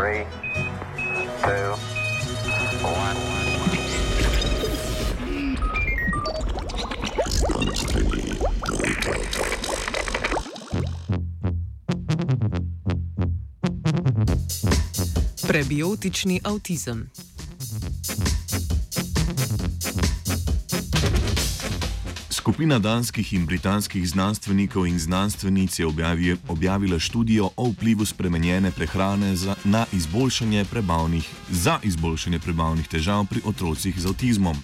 Three, two, one. Prebiotični avtizem. Skupina danskih in britanskih znanstvenikov in znanstvenic je objavi, objavila študijo o vplivu spremenjene prehrane za, na izboljšanje prebavnih, za izboljšanje prebavnih težav pri otrocih z avtizmom.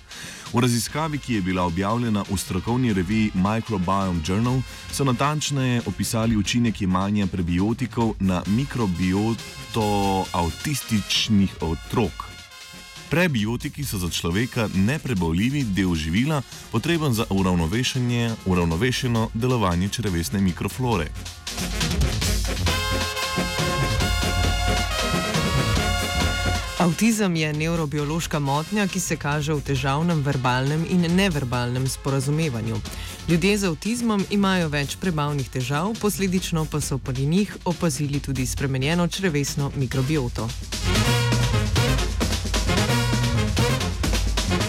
V raziskavi, ki je bila objavljena v strokovni reviji Microbiome Journal, so natančneje opisali učinek jemanja prebiotikov na mikrobioto avtističnih otrok. Prebiotiki so za človeka neprebavljivi del živila, potreben za uravnovešeno delovanje črevesne mikroflore. Avtizem je nevrobiološka motnja, ki se kaže v težavnem verbalnem in neverbalnem sporazumevanju. Ljudje z avtizmom imajo več prebavnih težav, posledično pa so pri njih opazili tudi spremenjeno črevesno mikrobioto.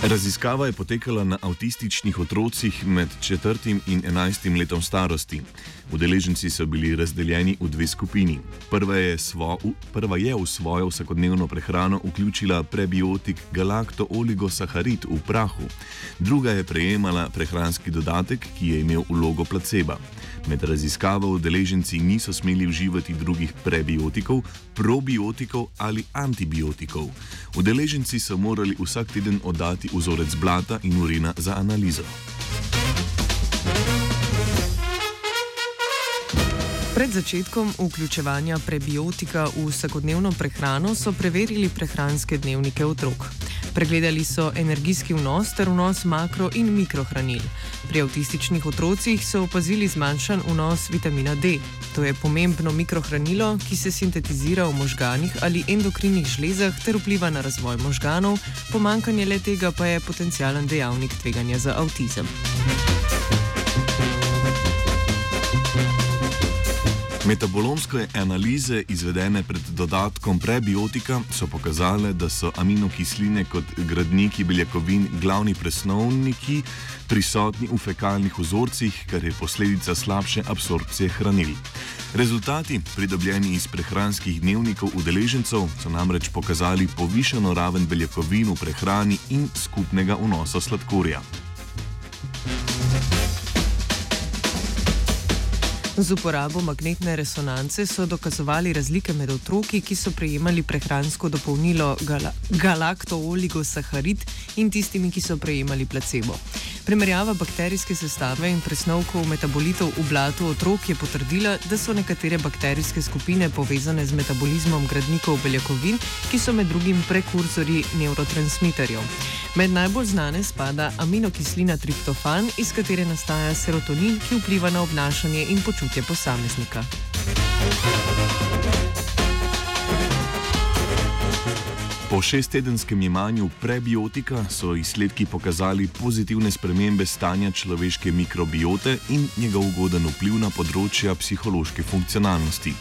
Raziskava je potekala na avtističnih otrocih med 4 in 11 letom starosti. Udeleženci so bili razdeljeni v dve skupini. Prva je, svo, prva je v svojo vsakodnevno prehrano vključila prebiotik galakto-oligosaharid v prahu, druga je prejemala prehranski dodatek, ki je imel vlogo placeba. Med raziskavo udeleženci niso smeli uživati drugih prebiotikov, probiotikov ali antibiotikov. Udeleženci so morali vsak teden oddati vzorec blata in urina za analizo. Pred začetkom vključevanja prebiotika v vsakodnevno prehrano so preverili prehranske dnevnike otrok. Pregledali so energijski vnos ter vnos makro in mikrohranil. Pri avtističnih otrocih so opazili zmanjšan vnos vitamina D. To je pomembno mikrohranilo, ki se sintetizira v možganih ali endokrinih žlezah ter vpliva na razvoj možganov, pomankanje le tega pa je potencijalen dejavnik tveganja za avtizem. Metabolomske analize, izvedene pred dodatkom prebiotika, so pokazale, da so aminokisline kot gradniki beljakovin glavni presnovniki prisotni v fekalnih vzorcih, kar je posledica slabše absorpcije hranil. Rezultati, pridobljeni iz prehranskih dnevnikov udeležencev, so namreč pokazali povišeno raven beljakovin v prehrani in skupnega vnosa sladkorja. Z uporabo magnetne resonance so dokazovali razlike med otroki, ki so prejemali prehransko dopolnilo gala galakto-oligosaharid in tistimi, ki so prejemali placebo. Primerjava bakterijske sestave in presnovkov metabolitov v blatu otrok je potrdila, da so nekatere bakterijske skupine povezane z metabolizmom gradnikov beljakovin, ki so med drugim prekurzori neurotransmiterjev. Med najbolj znane spada aminokislina triptofan, iz katere nastaja serotonin, ki vpliva na obnašanje in počutje posameznika. Po šesttedenskem jemanju prebiotika so izsledki pokazali pozitivne spremembe stanja človeške mikrobiote in njegov ugoden vpliv na področja psihološke funkcionalnosti.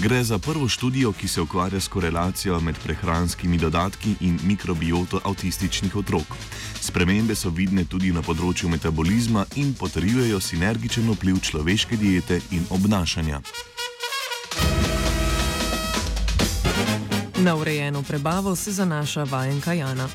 Gre za prvo študijo, ki se ukvarja s korelacijo med prehranskimi dodatki in mikrobioto avtističnih otrok. Spremembe so vidne tudi na področju metabolizma in potrjujejo sinergičen vpliv človeške diete in obnašanja. Na urejeno prebavo se zanaša vajenka Jana.